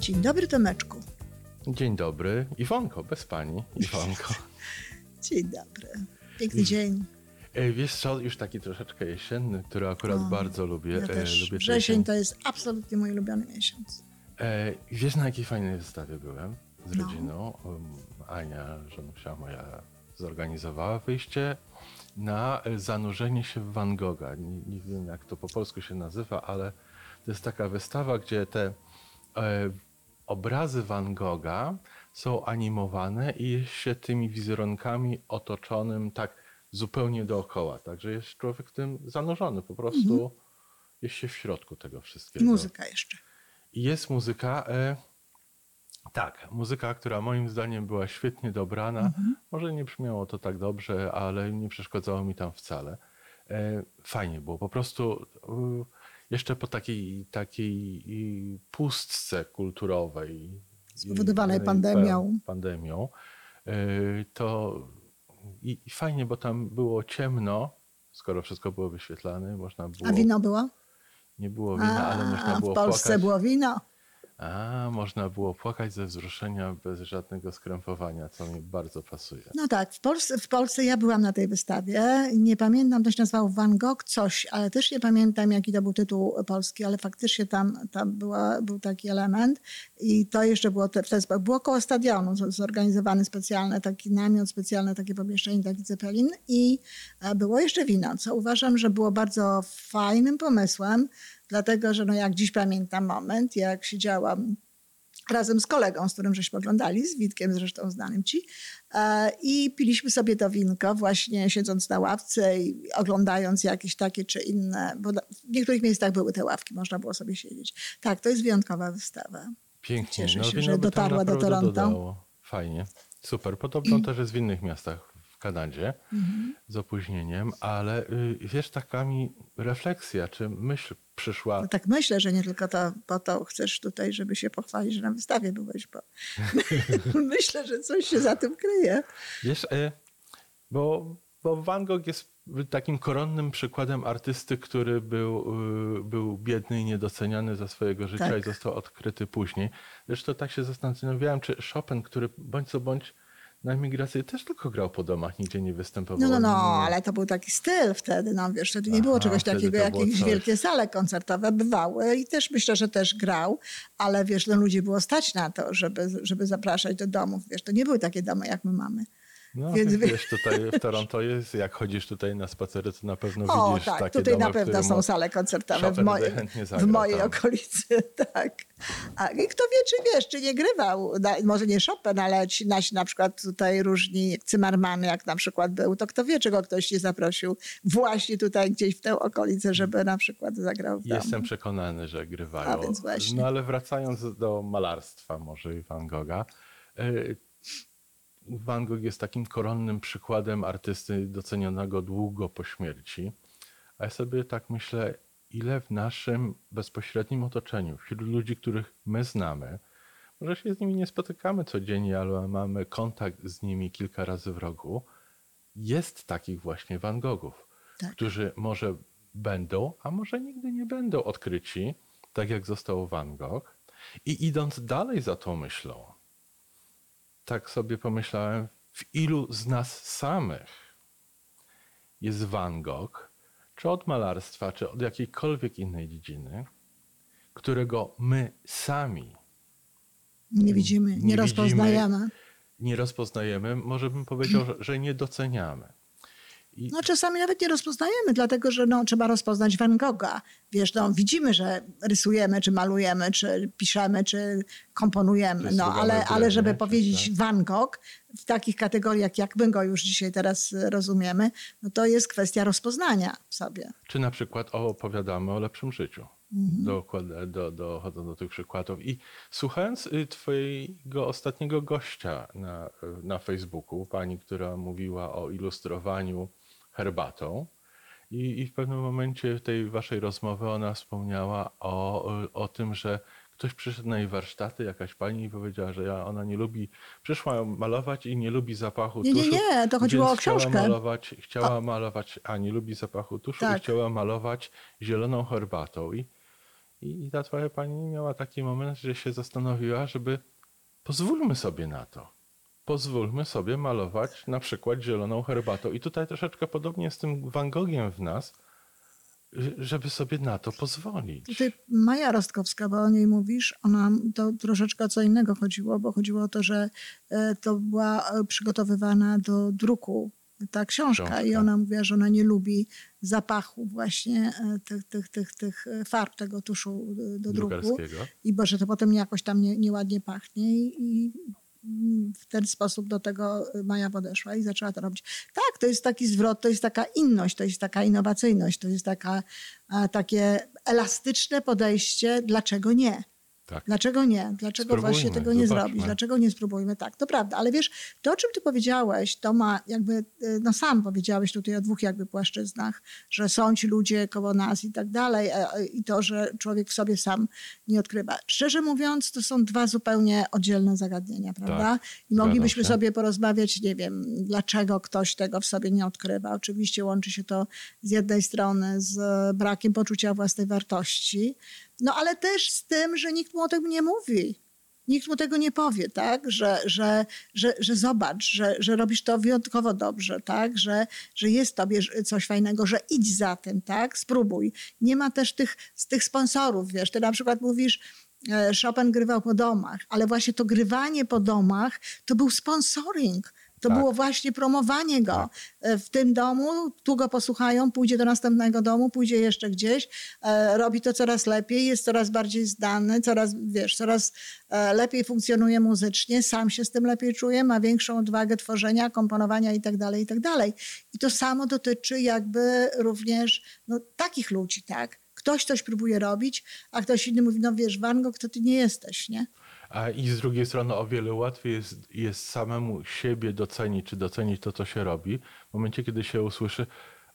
Dzień dobry, Tomeczku. Dzień dobry. Iwonko, bez pani. Iwonko. Dzień dobry. Piękny dzień. E, Wiesz co, już taki troszeczkę jesienny, który akurat O, bardzo lubię. Ja E, też. lubię Wrzesień jesień. to jest absolutnie mój ulubiony miesiąc. E, Wiesz na jakiej fajnej wystawie byłem z No. rodziną? Um, Ania, żonusia moja, zorganizowała wyjście na zanurzenie się w Van Gogha. Nie, nie wiem jak to po polsku się nazywa, ale to jest taka wystawa, gdzie te obrazy Van Gogha są animowane i jest się tymi wizerunkami otoczonym tak zupełnie dookoła. Także jest człowiek w tym zanurzony, po prostu jest się w środku tego wszystkiego. muzyka jeszcze. I jest muzyka, e, tak, muzyka, która moim zdaniem była świetnie dobrana. Może nie brzmiało to tak dobrze, ale nie przeszkadzało mi tam wcale. E, fajnie było, po prostu jeszcze po takiej, takiej pustce kulturowej. Spowodowanej pandemią. pandemią e, to i, i fajnie, bo tam było ciemno, skoro wszystko było wyświetlane, można było... A wino było? Nie było wina, ale można A, było w Polsce płakać. było wino. A, można było płakać ze wzruszenia bez żadnego skrępowania, co mi bardzo pasuje. No tak, w Polsce, w Polsce ja byłam na tej wystawie. Nie pamiętam, to się Van Gogh coś, ale też nie pamiętam, jaki to był tytuł polski, ale faktycznie tam, tam była, był taki element. I to jeszcze było te, sposób. Było koło stadionu zorganizowany specjalny taki namiot, specjalne takie pomieszczenie, taki cepelin i e, było jeszcze wino, co uważam, że było bardzo fajnym pomysłem, dlatego że no jak dziś pamiętam moment, jak siedziałam razem z kolegą, z którym żeśmy oglądali, z Witkiem zresztą znanym ci. E, I piliśmy sobie to winko właśnie siedząc na ławce i oglądając jakieś takie czy inne, bo w niektórych miejscach były te ławki, można było sobie siedzieć. Tak, to jest wyjątkowa wystawa. Pięknie. Cieszę się, wino że dotarła do Toronto. Dodało. Fajnie. Super. Podobno też jest w innych miastach w Kanadzie Mhm. z opóźnieniem, ale y, wiesz, taka mi refleksja, czy myśl przyszła. No tak myślę, że nie tylko to, po to chcesz tutaj, żeby się pochwalić, że na wystawie byłeś, bo myślę, że coś się za tym kryje. Wiesz, y, bo, bo Van Gogh jest takim koronnym przykładem artysty, który był, y, był biedny i niedoceniany za swojego życia Tak. i został odkryty później. Zresztą tak się zastanawiałem, czy Chopin, który bądź co bądź na emigracji też tylko grał po domach, nigdzie nie występował. No, no, no, ale to był taki styl wtedy, no wiesz, wtedy nie było czegoś takiego, było jakieś coś. wielkie sale koncertowe bywały i też myślę, że też grał, ale wiesz, no ludzi było stać na to, żeby, żeby zapraszać do domów, wiesz, to nie były takie domy, jak my mamy. No, Więc wiesz, tutaj w Toronto jest, jak chodzisz tutaj na spacery, to na pewno O, widzisz tak, takie tutaj domy, na pewno są sale koncertowe w mojej, w mojej tam. okolicy, tak. A, I kto wie, czy wiesz, czy nie grywał, na, może nie Chopin, ale ci nasi na przykład tutaj różni Zimmerman, jak na przykład był, to kto wie, czy go ktoś nie zaprosił właśnie tutaj gdzieś w tę okolicę, żeby na przykład zagrał w domu. Jestem przekonany, że grywają. A więc właśnie. No ale wracając do malarstwa może i Van Gogha. Van Gogh jest takim koronnym przykładem artysty docenionego długo po śmierci. A ja sobie tak myślę, ile w naszym bezpośrednim otoczeniu, wśród ludzi, których my znamy, może się z nimi nie spotykamy codziennie, ale mamy kontakt z nimi kilka razy w roku, jest takich właśnie Van Goghów, Tak. którzy może będą, a może nigdy nie będą odkryci, tak jak został Van Gogh. I idąc dalej za tą myślą, tak sobie pomyślałem, w ilu z nas samych jest Van Gogh, czy od malarstwa, czy od jakiejkolwiek innej dziedziny, którego my sami Nie widzimy, nie, nie rozpoznajemy. nie rozpoznajemy, może bym powiedział, że, że nie doceniamy. I No czasami nawet nie rozpoznajemy, dlatego że no, trzeba rozpoznać Van Gogha. Wiesz, no, widzimy, że rysujemy, czy malujemy, czy piszemy, czy komponujemy, no, ale, ale żeby czy powiedzieć tak. Van Gogh w takich kategoriach, jak my go już dzisiaj teraz rozumiemy, no to jest kwestia rozpoznania w sobie. Czy na przykład opowiadamy o lepszym życiu. Mhm. Do, dochodzą do tych przykładów. I słuchając y, twojego ostatniego gościa na, y, na Facebooku, pani, która mówiła o ilustrowaniu herbatą, i, i w pewnym momencie tej waszej rozmowy ona wspomniała o, o tym, że ktoś przyszedł na jej warsztaty, jakaś pani i powiedziała, że ja, ona nie lubi, przyszła malować i nie lubi zapachu Nie, nie, tuszu. nie, to chodziło o książkę. Chciała malować, chciała malować, a nie lubi zapachu tuszu Tak. i chciała malować zieloną herbatą. I, I, I ta twoja pani miała taki moment, że się zastanowiła, żeby pozwólmy sobie na to. Pozwólmy sobie malować na przykład zieloną herbatą. I tutaj troszeczkę podobnie z tym Van Gogiem w nas, żeby sobie na to pozwolić. Tutaj Maja Rostkowska, bo o niej mówisz, ona to troszeczkę co innego chodziło, bo chodziło o to, że e, to była e, przygotowywana do druku ta książka, książka. i ona mówiła, że ona nie lubi zapachu właśnie e, tych, tych, tych, tych farb, tego tuszu do druku. I bo że to potem jakoś tam nie, nieładnie pachnie i, i w ten sposób do tego Maja podeszła i zaczęła to robić. Tak, to jest taki zwrot, to jest taka inność, to jest taka innowacyjność, to jest taka, takie elastyczne podejście, dlaczego nie? Tak. Dlaczego nie? Dlaczego Spróbujmy, właśnie tego nie zobaczmy. zrobić? Dlaczego nie spróbujmy? Tak, to prawda. Ale wiesz, to o czym ty powiedziałeś, to ma jakby, y, no sam powiedziałeś tutaj o dwóch jakby płaszczyznach, że są ci ludzie koło nas i tak dalej i to, że człowiek w sobie sam nie odkrywa. Szczerze mówiąc, to są dwa zupełnie oddzielne zagadnienia, prawda? Tak, I moglibyśmy sobie porozmawiać, nie wiem, dlaczego ktoś tego w sobie nie odkrywa. Oczywiście łączy się to z jednej strony z brakiem poczucia własnej wartości, no ale też z tym, że nikt mu o tym nie mówi. Nikt mu tego nie powie, tak? Że, że, że, że zobacz, że, że robisz to wyjątkowo dobrze, tak? Że, że jest tobie coś fajnego, że idź za tym, tak? Spróbuj. Nie ma też tych, tych sponsorów, wiesz. Ty na przykład mówisz, e, Chopin grywał po domach, ale właśnie to grywanie po domach to był sponsoring. To tak. było właśnie promowanie go tak. E, w tym domu. Tu go posłuchają, pójdzie do następnego domu, pójdzie jeszcze gdzieś, e, robi to coraz lepiej, jest coraz bardziej zdany, coraz, wiesz, coraz e, lepiej funkcjonuje muzycznie, sam się z tym lepiej czuje, ma większą odwagę tworzenia, komponowania itd., tak itd. Tak I to samo dotyczy jakby również no, takich ludzi, tak? Ktoś coś próbuje robić, a ktoś inny mówi, no wiesz, Van Gogh, to ty nie jesteś, nie? A i z drugiej strony o wiele łatwiej jest, jest samemu siebie docenić, czy docenić to, co się robi, w momencie, kiedy się usłyszy,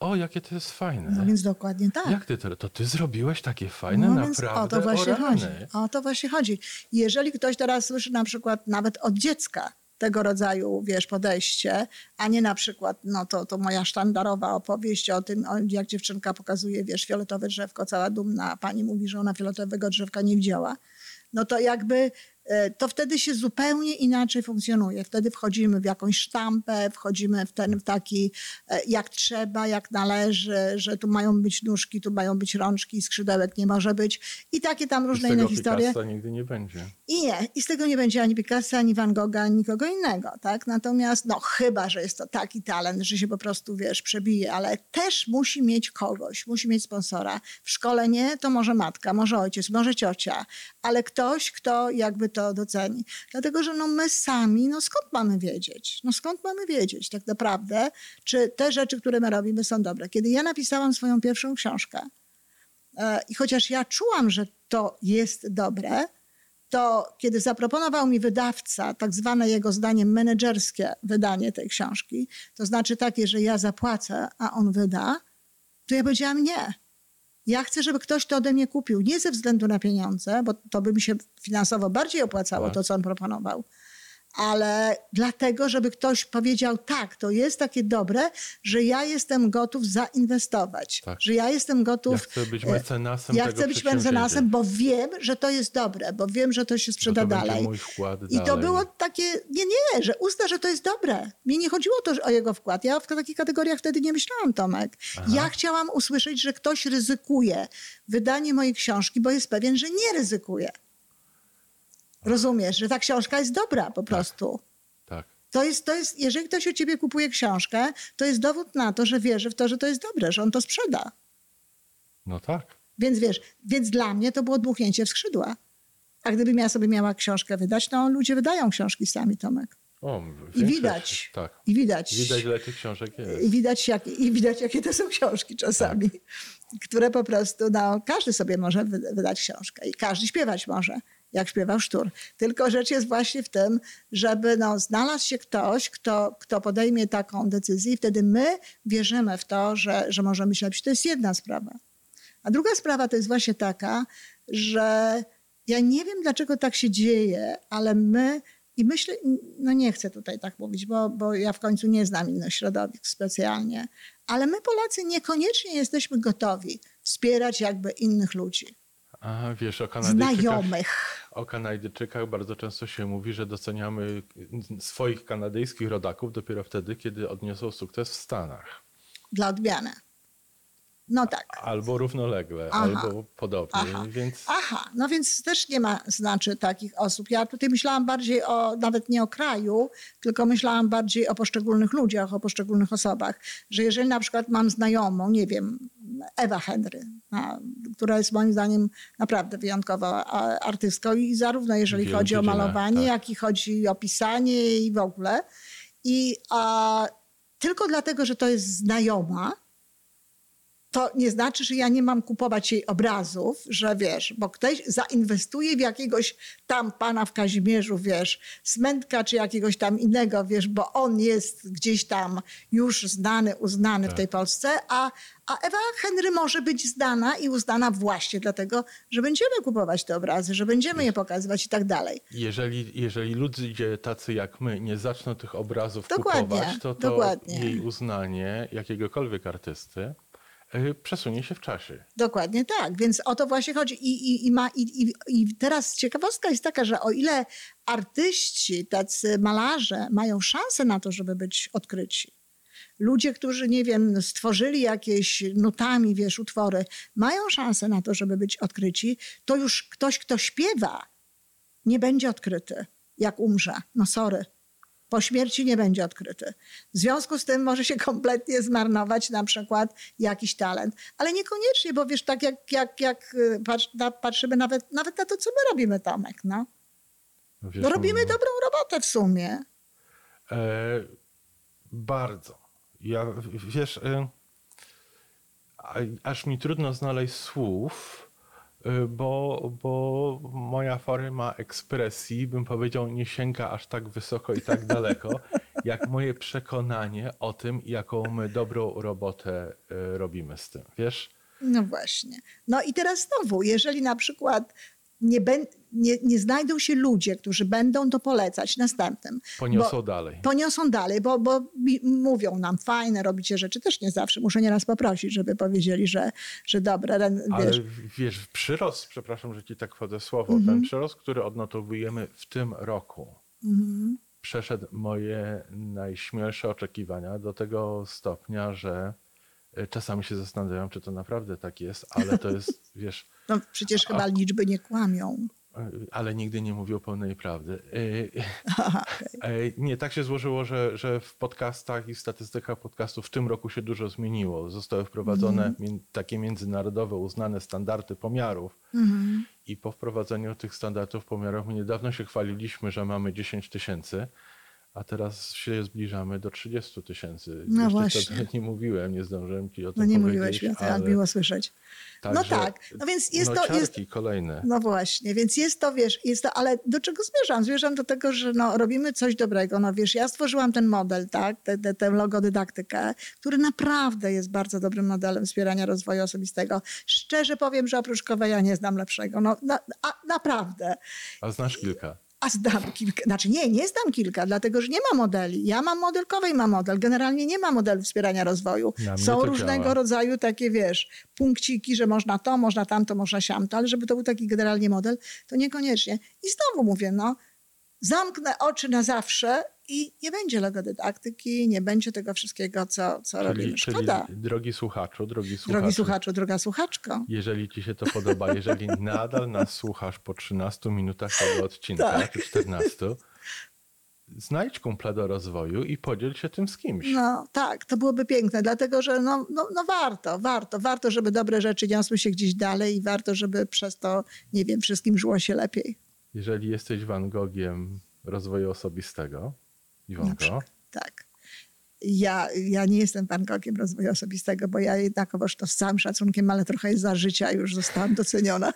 o, jakie to jest fajne. No więc dokładnie tak. Jak ty to, to ty zrobiłeś takie fajne, no, naprawdę? O to właśnie o chodzi. O to właśnie chodzi. Jeżeli ktoś teraz słyszy na przykład nawet od dziecka tego rodzaju, wiesz, podejście, a nie na przykład, no to, to moja sztandarowa opowieść o tym, jak dziewczynka pokazuje, wiesz, fioletowe drzewko, cała dumna, pani mówi, że ona fioletowego drzewka nie widziała, no to jakby to wtedy się zupełnie inaczej funkcjonuje. Wtedy wchodzimy w jakąś sztampę, wchodzimy w ten w taki e, jak trzeba, jak należy, że tu mają być nóżki, tu mają być rączki, skrzydełek nie może być i takie tam różne inne historie. Nigdy nie będzie. I nie, i z tego nie będzie ani Picasso, ani Van Gogha, ani nikogo innego, tak? Natomiast, no chyba, że jest to taki talent, że się po prostu, wiesz, przebije, ale też musi mieć kogoś, musi mieć sponsora. W szkole nie, to może matka, może ojciec, może ciocia, ale ktoś, kto jakby to doceni. Dlatego, że no my sami, no skąd mamy wiedzieć? No skąd mamy wiedzieć tak naprawdę, czy te rzeczy, które my robimy są dobre? Kiedy ja napisałam swoją pierwszą książkę e, i chociaż ja czułam, że to jest dobre, to kiedy zaproponował mi wydawca tak zwane jego zdaniem menedżerskie wydanie tej książki, to znaczy takie, że ja zapłacę, a on wyda, to ja powiedziałam nie. Ja chcę, żeby ktoś to ode mnie kupił, nie ze względu na pieniądze, bo to by mi się finansowo bardziej opłacało, tak. to co on proponował, ale dlatego, żeby ktoś powiedział, tak, to jest takie dobre, że ja jestem gotów zainwestować, tak. że ja jestem gotów. Ja chcę być e, mecenasem. Ja chcę być mecenasem, bo wiem, że to jest dobre, bo wiem, że to się sprzeda to dalej. I dalej. to było takie, nie, nie, że uzna, że to jest dobre. Mi nie chodziło to o jego wkład. Ja w takich kategoriach wtedy nie myślałam, Tomek. Aha. Ja chciałam usłyszeć, że ktoś ryzykuje wydanie mojej książki, bo jest pewien, że nie ryzykuje. Rozumiesz, że ta książka jest dobra po tak. prostu. Tak. To jest, to jest, jeżeli ktoś u ciebie kupuje książkę, to jest dowód na to, że wierzy w to, że to jest dobre, że on to sprzeda. No tak. Więc wiesz, więc dla mnie to było dmuchnięcie w skrzydła. A gdybym ja sobie miała książkę wydać, to ludzie wydają książki sami, Tomek. O, I widać, tak. i widać. Widać, ile tych książek jest. I widać, jak, i widać jakie to są książki czasami, tak. które po prostu, no, każdy sobie może wydać książkę i każdy śpiewać może jak śpiewał Sztur. Tylko rzecz jest właśnie w tym, żeby no, znalazł się ktoś, kto, kto podejmie taką decyzję i wtedy my wierzymy w to, że, że możemy się. To jest jedna sprawa. A druga sprawa to jest właśnie taka, że ja nie wiem, dlaczego tak się dzieje, ale my i myślę, no nie chcę tutaj tak mówić, bo, bo ja w końcu nie znam innych środowisk specjalnie, ale my Polacy niekoniecznie jesteśmy gotowi wspierać jakby innych ludzi. A wiesz, o Kanadyjczykach, znajomych. o Kanadyjczykach bardzo często się mówi, że doceniamy swoich kanadyjskich rodaków dopiero wtedy, kiedy odniosą sukces w Stanach. Dla odmiany. No tak. Albo równolegle, Aha. albo podobnie. Aha. Więc Aha, no więc też nie ma znaczy takich osób. Ja tutaj myślałam bardziej o, nawet nie o kraju, tylko myślałam bardziej o poszczególnych ludziach, o poszczególnych osobach. Że jeżeli na przykład mam znajomą, nie wiem, Ewa Henry, która jest moim zdaniem naprawdę wyjątkowa a, artystką i zarówno jeżeli wielu chodzi o malowanie, tak. jak i chodzi o pisanie i w ogóle. I a, tylko dlatego, że to jest znajoma, to nie znaczy, że ja nie mam kupować jej obrazów, że wiesz, bo ktoś zainwestuje w jakiegoś tam pana w Kazimierzu, wiesz, Smętka czy jakiegoś tam innego, wiesz, bo on jest gdzieś tam już znany, uznany w tej Polsce, a, a Ewa Henry może być znana i uznana właśnie dlatego, że będziemy kupować te obrazy, że będziemy je pokazywać i tak dalej. jeżeli, jeżeli ludzie tacy jak my nie zaczną tych obrazów Dokładnie, kupować, to, to dokładnie. jej uznanie jakiegokolwiek artysty przesunie się w czasie. Dokładnie tak, więc o to właśnie chodzi. I, i, i, ma, i, I teraz ciekawostka jest taka, że o ile artyści, tacy malarze mają szansę na to, żeby być odkryci, ludzie, którzy, nie wiem, stworzyli jakieś nutami, wiesz, utwory, mają szansę na to, żeby być odkryci, to już ktoś, kto śpiewa, nie będzie odkryty, jak umrze. No sorry. Po śmierci nie będzie odkryty. W związku z tym może się kompletnie zmarnować na przykład jakiś talent. Ale niekoniecznie, bo wiesz, tak jak, jak, jak y, patrzymy nawet, nawet na to, co my robimy, Tomek, no. No Wiesz, no robimy m- dobrą robotę w sumie. E, bardzo. Ja, wiesz, e, aż mi trudno znaleźć słów, bo, bo moja forma ekspresji, bym powiedział, nie sięga aż tak wysoko i tak daleko, jak moje przekonanie o tym, jaką my dobrą robotę e, robimy z tym. Wiesz? No właśnie. No i teraz znowu, jeżeli na przykład nie, bę- nie, nie znajdą się ludzie, którzy będą to polecać następnym, Poniosą bo, dalej. Poniosą dalej, bo, bo mówią nam, fajne, robicie rzeczy. Też nie zawsze. Muszę nieraz poprosić, żeby powiedzieli, że, że dobre, ren- Ale wiesz. wiesz, przyrost, przepraszam, że ci tak wchodzę słowo, Mhm. ten przyrost, który odnotowujemy w tym roku, Mhm. przeszedł moje najśmielsze oczekiwania do tego stopnia, że y, czasami się zastanawiam, czy to naprawdę tak jest, ale to jest, wiesz, No, przecież chyba liczby nie kłamią. Y, ale nigdy nie mówią pełnej prawdy. Okej. y, Nie, tak się złożyło, że, że w podcastach i statystykach podcastów w tym roku się dużo zmieniło. Zostały wprowadzone mię- takie międzynarodowe, uznane standardy pomiarów. Mhm. I po wprowadzeniu tych standardów pomiarów, my niedawno się chwaliliśmy, że mamy 10 tysięcy, a teraz się zbliżamy do 30 tysięcy. No Jeszcze właśnie. nie mówiłem, nie zdążyłem ci o tym No nie mówiłeś więcej, ale miło słyszeć. no także tak, no więc jest to... Jest, kolejne. No właśnie, więc jest to, wiesz, jest to, ale do czego zmierzam? Zmierzam do tego, że no, robimy coś dobrego. No wiesz, ja stworzyłam ten model, tak, tę te, tę logodydaktykę, który naprawdę jest bardzo dobrym modelem wspierania rozwoju osobistego. Szczerze powiem, że oprócz Koweja nie znam lepszego. No na, a, naprawdę. A znasz kilka. A zdam kilka, znaczy nie, nie zdam kilka, dlatego że nie ma modeli. Ja mam model, Kowej ma model. Generalnie nie ma modelu wspierania rozwoju. Są różnego działa. rodzaju takie, wiesz, punkciki, że można to, można tamto, można siamto, ale żeby to był taki generalnie model, to niekoniecznie. I znowu mówię, no, zamknę oczy na zawsze i nie będzie logodydaktyki, nie będzie tego wszystkiego, co, co Czyli, robimy. czyli Szkoda. drogi słuchaczu, drogi słuchaczu, Drogi słuchaczu, droga słuchaczko. jeżeli ci się to podoba, jeżeli nadal nas słuchasz po 13 minutach tego odcinka, Tak. czy 14, znajdź kumpla do rozwoju i podziel się tym z kimś. No tak, to byłoby piękne, dlatego że no, no, no warto, warto, warto, żeby dobre rzeczy niosły się gdzieś dalej i warto, żeby przez to, nie wiem, wszystkim żyło się lepiej. Jeżeli jesteś Van Gogiem rozwoju osobistego, Iwonko, przykład. Tak. Ja, ja nie jestem Van Gogiem rozwoju osobistego, bo ja jednakowoż to z całym szacunkiem, ale trochę za życia już zostałam doceniona.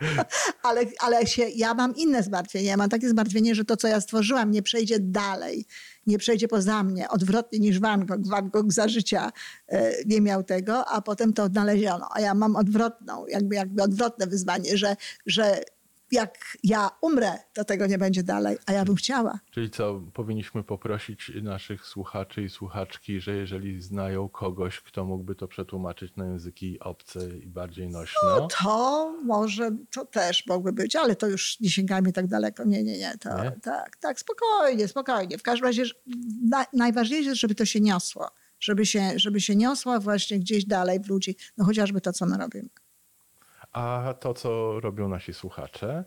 ale ale się, ja mam inne zmartwienie. Ja mam takie zmartwienie, że to, co ja stworzyłam, nie przejdzie dalej, nie przejdzie poza mnie. Odwrotnie niż Van Gogh. Van Gogh za życia e, nie miał tego, a potem to odnaleziono. A ja mam odwrotną, jakby, jakby odwrotne wyzwanie, że, że jak ja umrę, to tego nie będzie dalej, a ja bym chciała. Czyli co, powinniśmy poprosić naszych słuchaczy i słuchaczki, że jeżeli znają kogoś, kto mógłby to przetłumaczyć na języki obce i bardziej nośne. No to może, to też mogły być, ale to już nie sięgajmy tak daleko. Nie, nie, nie. To, Nie? Tak, tak, spokojnie, spokojnie. W każdym razie na, najważniejsze jest, żeby to się niosło. Żeby się, żeby się niosło właśnie gdzieś dalej w ludzi. No chociażby to, co my robimy. A to, co robią nasi słuchacze,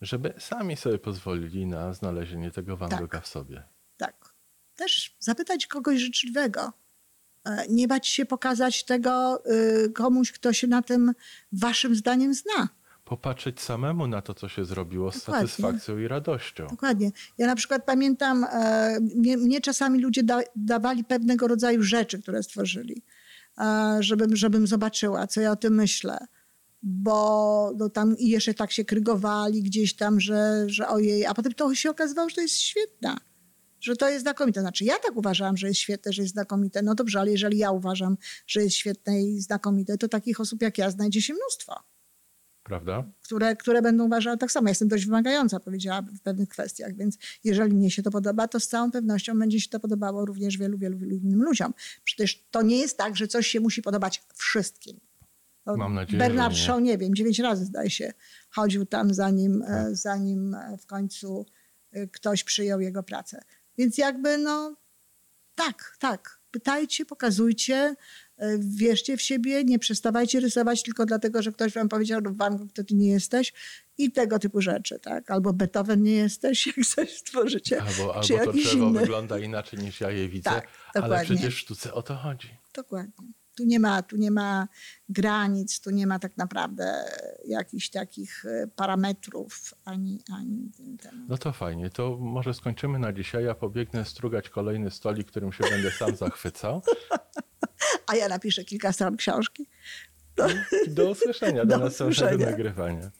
żeby sami sobie pozwolili na znalezienie tego Van Tak. Gogha w sobie. Tak. Też zapytać kogoś życzliwego. E, Nie bać się pokazać tego y, komuś, kto się na tym waszym zdaniem zna. Popatrzeć samemu na to, co się zrobiło z Dokładnie. satysfakcją i radością. Dokładnie. Ja na przykład pamiętam, e, mnie, mnie czasami ludzie da, dawali pewnego rodzaju rzeczy, które stworzyli, e, żebym, żebym zobaczyła, co ja o tym myślę. Bo no, tam i jeszcze tak się krygowali gdzieś tam, że, że ojej, a potem to się okazywało, że to jest świetne. Że to jest znakomite. Znaczy, ja tak uważałam, że jest świetne, że jest znakomite. No dobrze, ale jeżeli ja uważam, że jest świetne i znakomite, to takich osób jak ja znajdzie się mnóstwo Prawda? które, które będą uważały tak samo. Ja Jestem dość wymagająca, powiedziałabym, w pewnych kwestiach, więc jeżeli mnie się to podoba, to z całą pewnością będzie się to podobało również wielu, wielu, wielu innym ludziom. Przecież to nie jest tak, że coś się musi podobać wszystkim. To Mam nadzieję, Bernard nie. Shaw, nie wiem, dziewięć razy zdaje się, chodził tam, zanim, e, zanim e, w końcu e, ktoś przyjął jego pracę. Więc jakby no tak, tak. Pytajcie, pokazujcie, wierzcie w siebie, nie przestawajcie rysować tylko dlatego, że ktoś wam powiedział, no Van Gogh to ty nie jesteś i tego typu rzeczy, tak? Albo Beethoven nie jesteś, jak coś stworzycie, Albo, albo to drzewo inny. wygląda inaczej niż ja je widzę, Tak, ale przecież w sztuce o to chodzi. Dokładnie. Tu nie, ma, tu nie ma granic, tu nie ma tak naprawdę jakichś takich e, parametrów, ani, ani ten. No to fajnie, to może skończymy na dzisiaj. Ja pobiegnę strugać kolejny stolik, którym się będę sam zachwycał. A ja napiszę kilka stron książki. Do usłyszenia, do, Do następnego nagrywania.